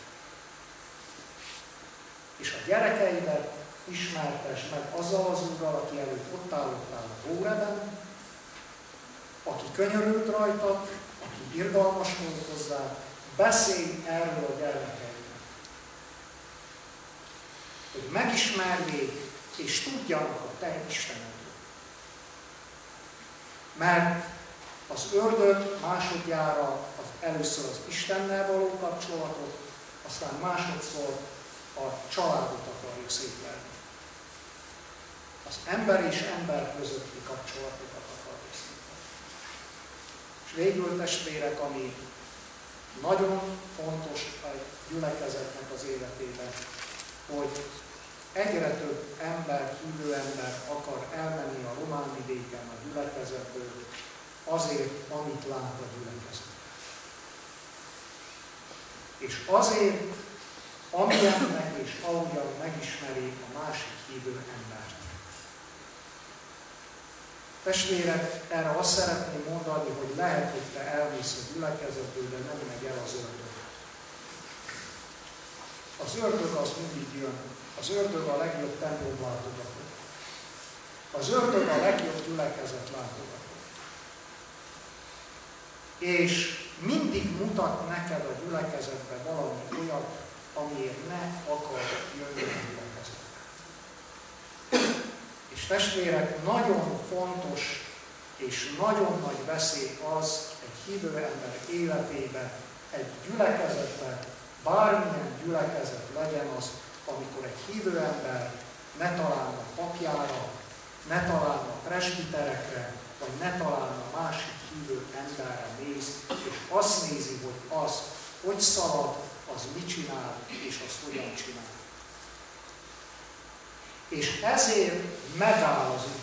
És a gyerekeidet ismertes meg azzal az úrral, aki előtt ott állottál a Hóreben, aki könyörült rajta, aki irgalmas volt hozzá, beszélj erről a gyermekeidnek. Hogy megismerjék és tudjanak a te Istenedről. Mert az ördög másodjára az először az Istennel való kapcsolatot, aztán másodszor a családot akarjuk szétverni. Az ember és ember közötti kapcsolatokat akarjuk szétverni. És végül testvérek, ami nagyon fontos a gyülekezetnek az életében, hogy egyre több ember, hívő ember akar elmenni a román vidéken a gyülekezetből azért, amit lát a gyülekezet. És azért, amilyennek és ahogyan megismeri a másik hívő embert. Testvérek, erre azt szeretném mondani, hogy lehet, hogy te elmész a gyülekezetből, de nem megy el az ördög. Az ördög az mindig jön. Az ördög a legjobb templom látogató. Az ördög a legjobb gyülekezet látogató. És mindig mutat neked a gyülekezetbe valami olyat, amiért ne akar jönni a gyülekezetbe. És testvérek, nagyon fontos és nagyon nagy veszély az egy hívő ember életében, egy gyülekezetben, bármilyen gyülekezet legyen az, amikor egy hívő ember ne találna papjára, ne találna presbiterekre, vagy ne találna másik hívő emberre néz, és azt nézi, hogy az hogy szalad, az mit csinál, és az hogyan csinál. És ezért megáll az úton.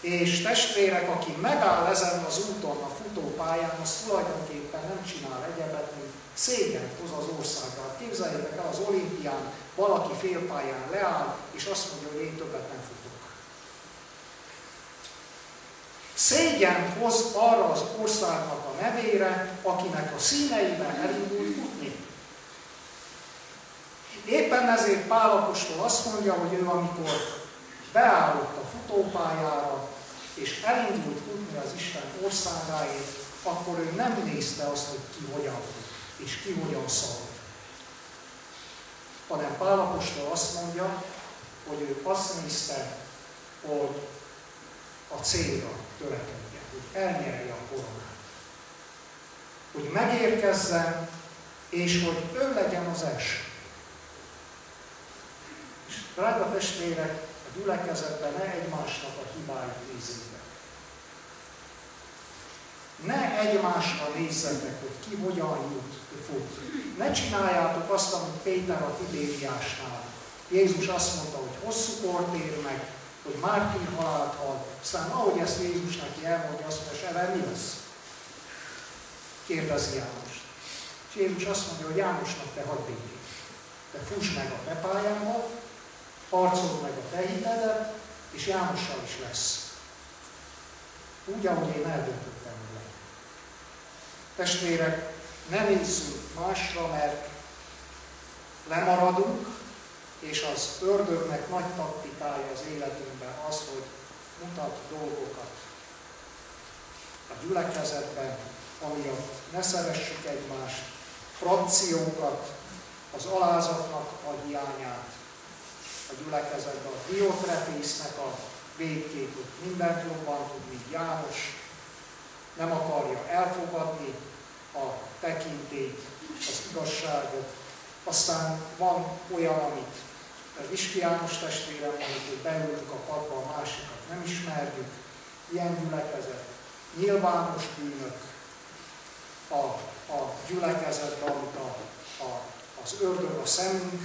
És testvérek, aki megáll ezen az úton, a futópályán, az tulajdonképpen nem csinál egyebet, mint szégyen hoz az országra. Képzeljétek el, az olimpián valaki félpályán leáll, és azt mondja, hogy én többet nem futok. Szégyen hoz arra az országnak a nevére, akinek a színeiben elindul futni. Éppen ezért Pálapostól azt mondja, hogy ő amikor beállott a futópályára, és elindult futni az Isten országáért, akkor ő nem nézte azt, hogy ki hogyan fut, és ki hogyan szalad. Hanem Pálapostól azt mondja, hogy ő azt nézte, hogy a célra törekedjen, hogy elnyerje a koronát. Hogy megérkezzen, és hogy ő legyen az első. És drága testvérek, a gyülekezetben ne egymásnak a hibáit nézzék Ne egymásra nézzetek, hogy ki hogyan jut, fut. Ne csináljátok azt, amit Péter a Tibériásnál. Jézus azt mondta, hogy hosszú kort ér meg, hogy Mártin halált hal, aztán ahogy ezt Jézus neki elmondja, azt mondja, Sever, mi lesz? Kérdezi János. És Jézus azt mondja, hogy Jánosnak te hagyd békét. de fuss meg a te pályámmal, harcold meg a te hitedet, és Jánossal is lesz. Úgy, ahogy én eldöntöttem. Testvérek, ne nézzünk másra, mert lemaradunk, és az ördögnek nagy taktikája az életünkben az, hogy mutat dolgokat. A gyülekezetben, amiatt ne szeressük egymást, frakciókat, az alázatnak a hiányát. A gyülekezetben, a Diotrefésznek a végképét, mindent jobban tud, mint János, nem akarja elfogadni a tekintélyt, az igazságot. Aztán van olyan, amit Viski János testvérem mondjuk, beültük a padba, a másikat nem ismerjük, ilyen gyülekezet, nyilvános bűnök. A, a gyülekezetben, amit a, a, az ördög a szemünk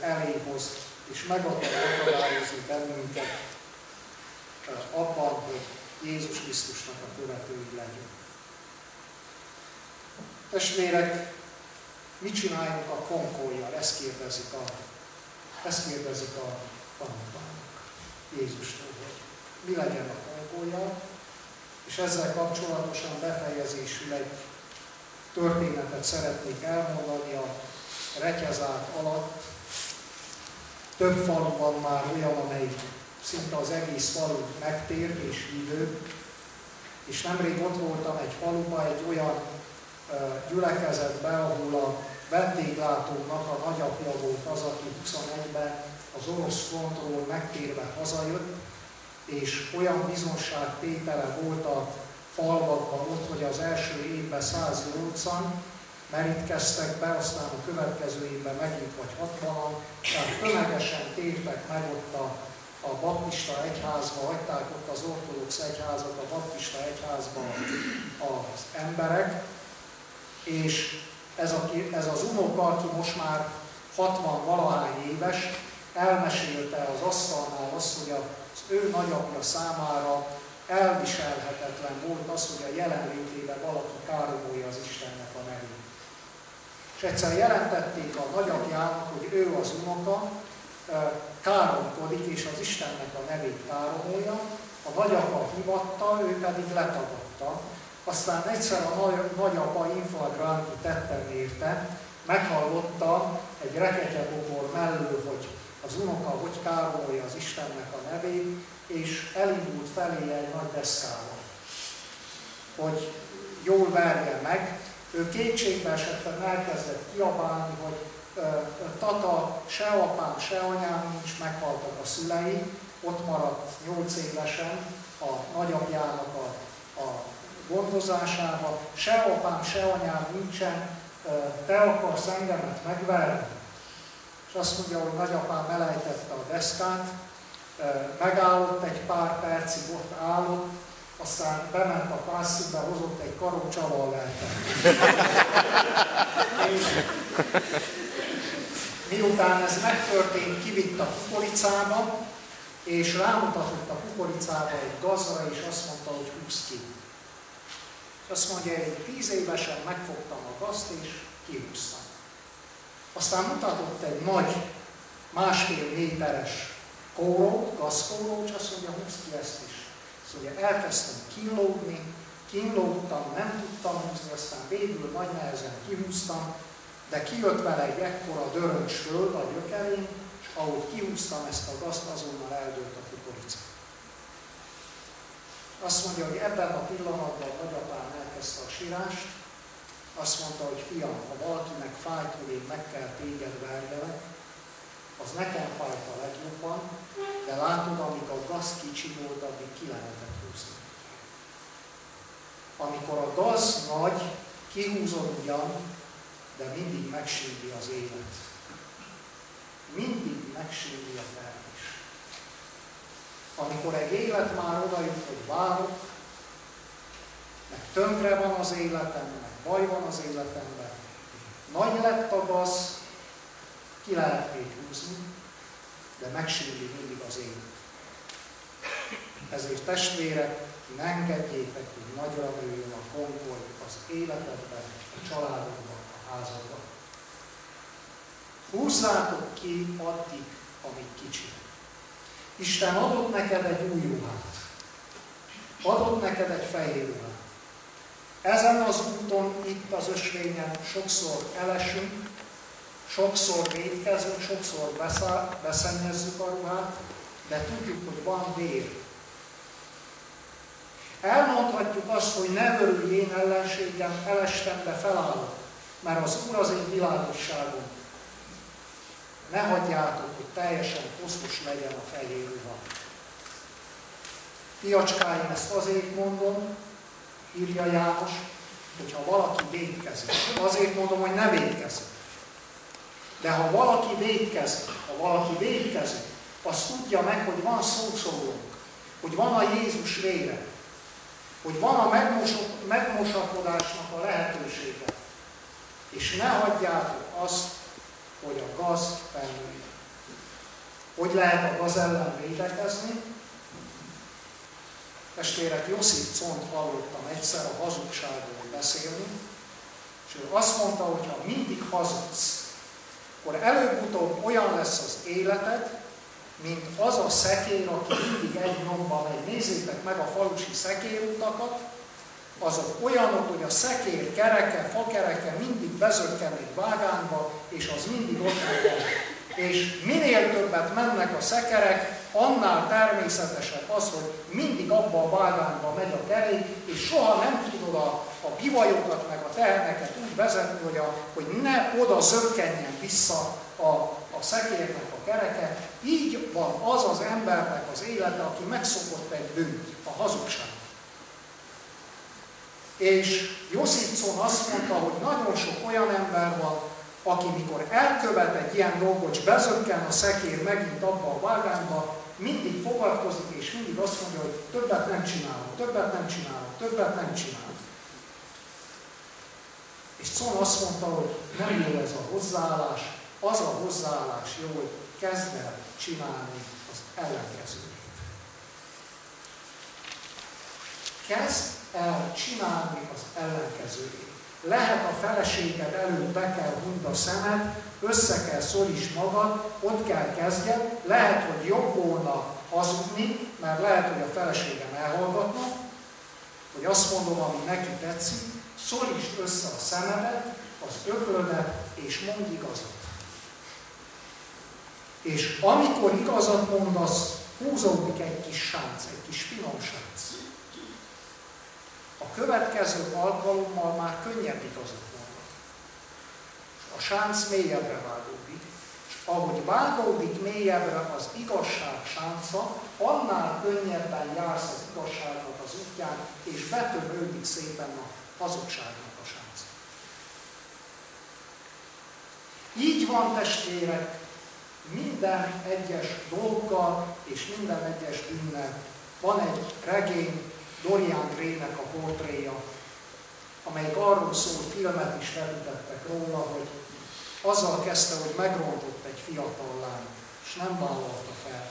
elé hoz, és meg akar akadályozni bennünket abban, hogy Jézus Krisztusnak a követői legyünk. Testvérek, mit csináljunk a konkoljal? Ezt kérdezik a, ezt kérdezik a tanítványok Jézustól, hogy mi legyen a konkoljal, és ezzel kapcsolatosan befejezésül egy történetet szeretnék elmondani a retyezák alatt. Több falu már olyan, amelyik szinte az egész falu megtért és hívő, és nemrég ott voltam egy faluba, egy olyan gyülekezetbe, ahol a vendéglátónak a nagyapja volt az, aki 21-ben az orosz frontról megtérve hazajött, és olyan bizonságtétele volt a falvakban ott, hogy az első évben 108-an merítkeztek be, aztán a következő évben megint vagy 60-an, tehát tömegesen tértek meg ott a, a baptista egyházba, hagyták ott az ortodox egyházat, a baptista egyházba az emberek, és ez, a, ez az unoka, aki most már 60 valahány éves, elmesélte az asztalnál azt, hogy az ő nagyapja számára elviselhetetlen volt az, hogy a jelenlétében valaki káromolja az Istennek a nevét. És egyszer jelentették a nagyapjának, hogy ő az unoka, káromkodik, és az Istennek a nevét káromolja, a nagyapa hivatta, ő pedig letagadta, aztán egyszer a nagyapa inflagránti tetten érte, meghallotta egy reketyebobor mellől, hogy az unoka hogy károlja az Istennek a nevét, és elindult felé egy nagy deszkával, hogy jól verje meg. Ő kétségbe esetben elkezdett kiabálni, hogy tata, se apám, se anyám nincs, meghaltak a szülei, ott maradt nyolc évesen a nagyapjának a, a gondozásába, se apám, se anyám nincsen, te akarsz engemet megverni? És azt mondja, hogy nagyapám elejtette a deszkát, megállott egy pár percig, ott állott, aztán bement a pászikbe, hozott egy karócsaval lelket. [LAUGHS] és miután ez megtörtént, kivitt a kukoricába, és rámutatott a kukoricába egy gazra, és azt mondta, hogy húz ki. Azt mondja, hogy tíz évesen megfogtam a gazt, és kihúztam. Aztán mutatott egy nagy, másfél méteres kórót, gazkórót, és azt mondja, húz ki ezt is. Azt mondja, elkezdtem kínlódni, kínlódtam, nem tudtam húzni, aztán végül nagy nehezen kihúztam, de kijött vele egy ekkora döröncs föld a gyökerén, és ahogy kihúztam ezt a gazt, azonnal eldőlt a kukorica. Azt mondja, hogy ebben a pillanatban nagyapám elkezdte a sírást, azt mondta, hogy fiam, ha valakinek fájt, hogy én meg kell téged verjelek, az nekem fájt a legjobban, de látod, amíg a gaz kicsi volt, addig ki lehetett húzni. Amikor a gaz nagy, kihúzod ugyan, de mindig megsíri az élet. Mindig megsíri a termés. Amikor egy élet már oda jut, hogy várok, meg tönkre van az életem, meg baj van az életemben, nagy lett a gaz, ki lehet még húzni, de megsíri mindig az élet. Ezért testvérek, ne engedjétek, hogy nagyra nőjön a konkoly az életedben, a családodban, a házadban. húzzátok ki addig, amíg kicsi. Isten adott neked egy új ruhát. Adott neked egy fehér ruhát. Ezen az úton, itt az ösvényen sokszor elesünk, sokszor védkezünk, sokszor beszennyezzük a ruhát, de tudjuk, hogy van vér. Elmondhatjuk azt, hogy ne örülj én ellenségem, elestem, de felállok, mert az Úr az én világosságom. Ne hagyjátok, hogy teljesen kosztos legyen a fehér ruha. Fiacskáim, ezt azért mondom, írja János, hogyha valaki védkezik. Azért mondom, hogy ne védkezik. De ha valaki védkezik, ha valaki védkezik, az tudja meg, hogy van szószólónk, hogy van a Jézus vére, hogy van a megmosakodásnak a lehetősége. És ne hagyjátok azt, hogy a gaz felnőjön. Hogy lehet a gaz ellen védekezni? Testvérek, Josip Cont hallottam egyszer a hazugságról beszélni, és ő azt mondta, hogy ha mindig hazudsz, akkor előbb-utóbb olyan lesz az életed, mint az a szekér, aki mindig egy nyomban megy. Nézzétek meg a falusi szekérutakat, azok olyanok, hogy a szekér kereke, fakereke mindig bezökken egy vágányba, és az mindig ott megy. És minél többet mennek a szekerek, annál természetesebb az, hogy mindig abba a vágányba megy a kerék, és soha nem tudod a, a bivajokat meg a teherneket úgy vezetni, hogy, a, hogy ne oda zökkenjen vissza a, a szekérnek a kereke. Így van az az embernek az élete, aki megszokott egy bűnt, a hazugság. És Josipson azt mondta, hogy nagyon sok olyan ember van, aki mikor elkövet egy ilyen dolgot, és bezökken a szekér megint abba a vágányba, mindig fogadkozik, és mindig azt mondja, hogy többet nem csinálok, többet nem csinálok, többet nem csinálok. És Szon azt mondta, hogy nem jó ez a hozzáállás, az a hozzáállás jó, hogy kezd el csinálni az ellenkezőjét. Kezd el csinálni az ellenkezőjét. Lehet a feleséged előtt be kell hund a szemed, össze kell szoríts magad, ott kell kezdjed, lehet, hogy jobb volna hazudni, mert lehet, hogy a feleségem elhallgatna, hogy azt mondom, ami neki tetszik, szoríts össze a szemedet, az öklödet, és mondj igazat. És amikor igazat mondasz, húzódik egy kis sánc, egy kis finom sánc. A következő alkalommal már könnyebb igazat mondani. A sánc mélyebbre vágódik, és ahogy vágódik mélyebbre az igazság sánca, annál könnyebben jársz az igazságnak az útján, és betörődik szépen a hazugságnak a sánca. Így van testvérek, minden egyes dolggal és minden egyes bűnnel. Van egy regény, Dorian Gray-nek a portréja, amelyik arról szól, filmet is vetítettek róla, hogy azzal kezdte, hogy megrontott egy fiatal lány, és nem vállalta fel.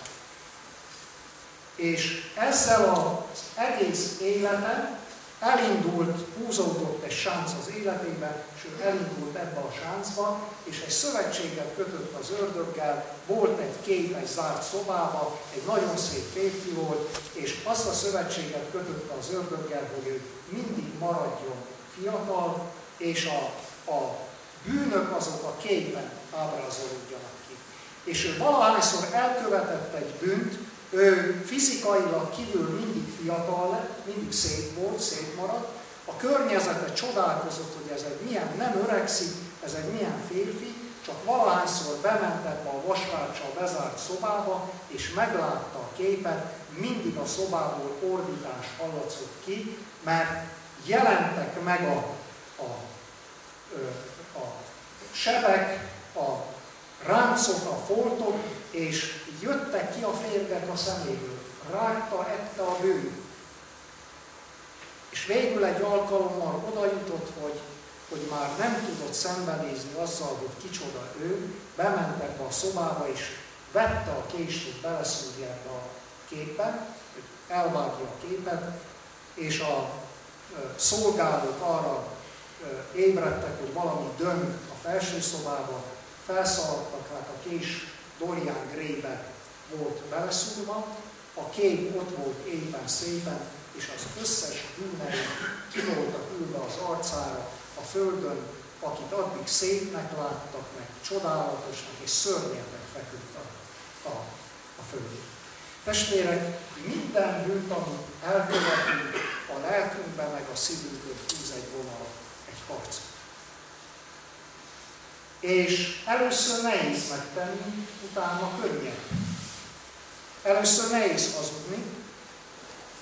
És ezzel az egész élete elindult, húzódott egy sánc az életében, és ő elindult ebbe a sáncba, és egy szövetséget kötött az ördöggel, volt egy kép egy zárt szobába, egy nagyon szép férfi volt, és azt a szövetséget kötötte az ördöggel, hogy ő mindig maradjon fiatal, és a, a bűnök azok a képen ábrázolódjanak ki. És ő valahányszor elkövetett egy bűnt, ő fizikailag kívül mindig fiatal lett, mindig szép volt, szép maradt, a környezete csodálkozott, hogy ez egy milyen, nem öregszik, ez egy milyen férfi, csak valahányszor bement ebbe a vasvárcsa bezárt szobába, és meglátta a képet, mindig a szobából ordítás hallatszott ki, mert jelentek meg a, a, a sebek, a ráncok, a foltok, és jöttek ki a férgek a szeméből. Rágta, ette a bűn. És végül egy alkalommal oda jutott, hogy, hogy már nem tudott szembenézni azzal, hogy kicsoda ő, bement ebbe a szobába, és vette a kést, hogy beleszúrja ebbe a képbe, elvágja a képet, és a szolgálók arra ébredtek, hogy valami döng a felső szobába, felszaladtak, hát a kés Dorian Gray-be volt beleszúrva, a kép ott volt éppen szépen, és az összes bűnei ki voltak ülve az arcára, a földön, akit addig szépnek láttak meg, csodálatosnak és szörnyetnek feküdt a, a, a földön. Testvérek, minden bűnt, amit elkövetünk, a lelkünkben meg a szívünkön húz egy vonal, egy harc. És először nehéz megtenni, utána könnyen. Először nehéz hazudni,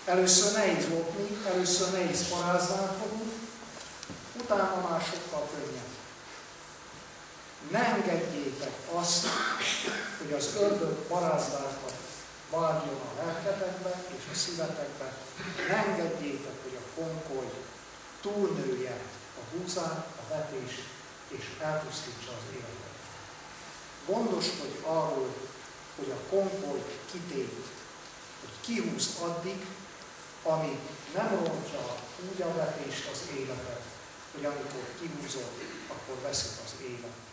először nehéz lopni, először nehéz paráználkodni, utána már sokkal könnyebb. Ne engedjétek azt, hogy az ördög parázdákat vágjon a lelketekbe és a szívetekbe. Ne engedjétek, hogy a konkoly túlnője a húzán, a vetést, és elpusztítsa az életet. Gondoskodj arról, hogy a konkoly kitét, hogy kihúz addig, ami nem rontja úgy a vetést az életet, hogy amikor kihúzod, akkor veszik az élet.